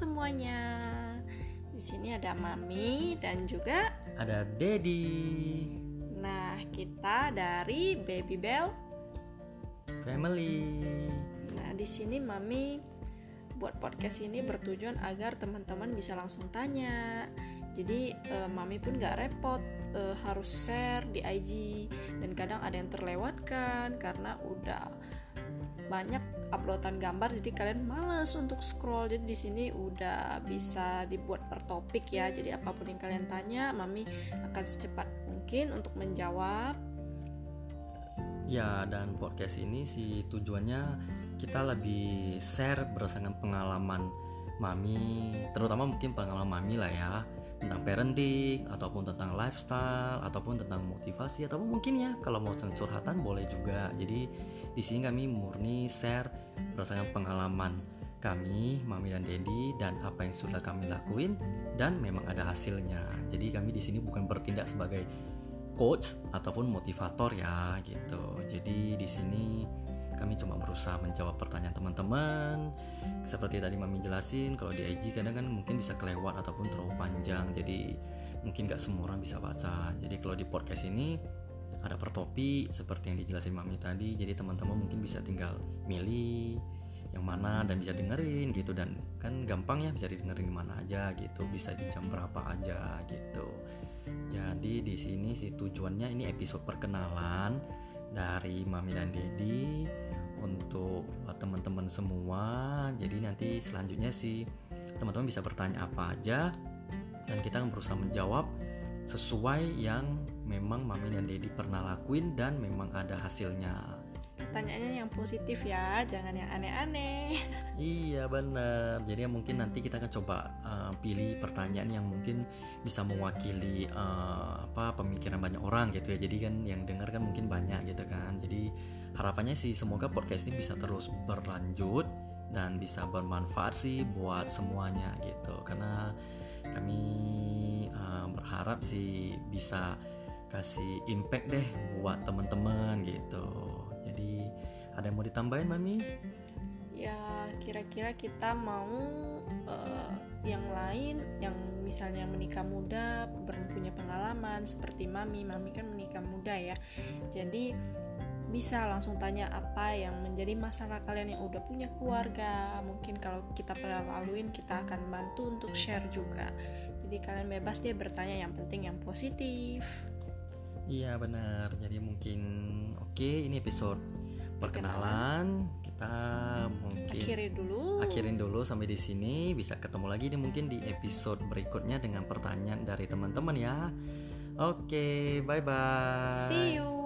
semuanya. Di sini ada Mami dan juga ada Dedi. Nah, kita dari Baby Bell Family. Nah, di sini Mami buat podcast ini bertujuan agar teman-teman bisa langsung tanya. Jadi uh, Mami pun gak repot uh, harus share di IG dan kadang ada yang terlewatkan karena udah banyak uploadan gambar jadi kalian males untuk scroll. Jadi di sini udah bisa dibuat per topik ya. Jadi apa pun yang kalian tanya mami akan secepat mungkin untuk menjawab. Ya dan podcast ini sih tujuannya kita lebih share berdasarkan pengalaman mami terutama mungkin pengalaman mami lah ya tentang parenting ataupun tentang lifestyle ataupun tentang motivasi ataupun mungkin ya kalau mau curhatan boleh juga. Jadi di sini kami murni share berdasarkan pengalaman kami mami dan dedi dan apa yang sudah kami lakuin dan memang ada hasilnya. Jadi kami di sini bukan bertindak sebagai coach ataupun motivator ya gitu. Jadi di sini kami cuma berusaha menjawab pertanyaan teman-teman. Seperti tadi mami jelasin kalau di IG kadang kan mungkin bisa kelewat ataupun terlalu panjang. Jadi mungkin gak semua orang bisa baca. Jadi kalau di podcast ini ada per topik seperti yang dijelasin mami tadi. Jadi teman-teman mungkin bisa tinggal milih yang mana dan bisa dengerin gitu. Dan kan gampang ya bisa didengerin di mana aja gitu. Bisa di jam berapa aja gitu. Jadi di sini sih tujuannya ini episode perkenalan dari Mami dan Dedi teman-teman semua. Jadi nanti selanjutnya sih teman-teman bisa bertanya apa aja dan kita akan berusaha menjawab sesuai yang memang Mami dan Dedi pernah lakuin dan memang ada hasilnya. Pertanyaannya yang positif ya jangan yang aneh-aneh. Iya bener jadi mungkin nanti kita akan coba uh, pilih pertanyaan yang mungkin bisa mewakili uh, pemikiran banyak orang gitu ya. Jadi kan yang dengar kan mungkin banyak gitu kan. Jadi harapannya sih semoga podcast ini bisa terus berlanjut dan bisa bermanfaat sih buat semuanya gitu. Karena kami uh, berharap sih bisa kasih impact deh buat teman-teman gitu. Jadi ada yang mau ditambahin mami kira-kira kita mau uh, yang lain yang misalnya menikah muda punya pengalaman seperti mami mami kan menikah muda ya. Jadi bisa langsung tanya apa yang menjadi masalah kalian yang udah punya keluarga. Mungkin kalau kita pernah laluin kita akan bantu untuk share juga. Jadi kalian bebas deh bertanya yang penting yang positif. Iya benar. Jadi mungkin oke okay, ini episode perkenalan kita mungkin akhirin dulu. akhirin dulu sampai di sini. Bisa ketemu lagi nih mungkin di episode berikutnya dengan pertanyaan dari teman-teman ya. Oke okay, bye bye see you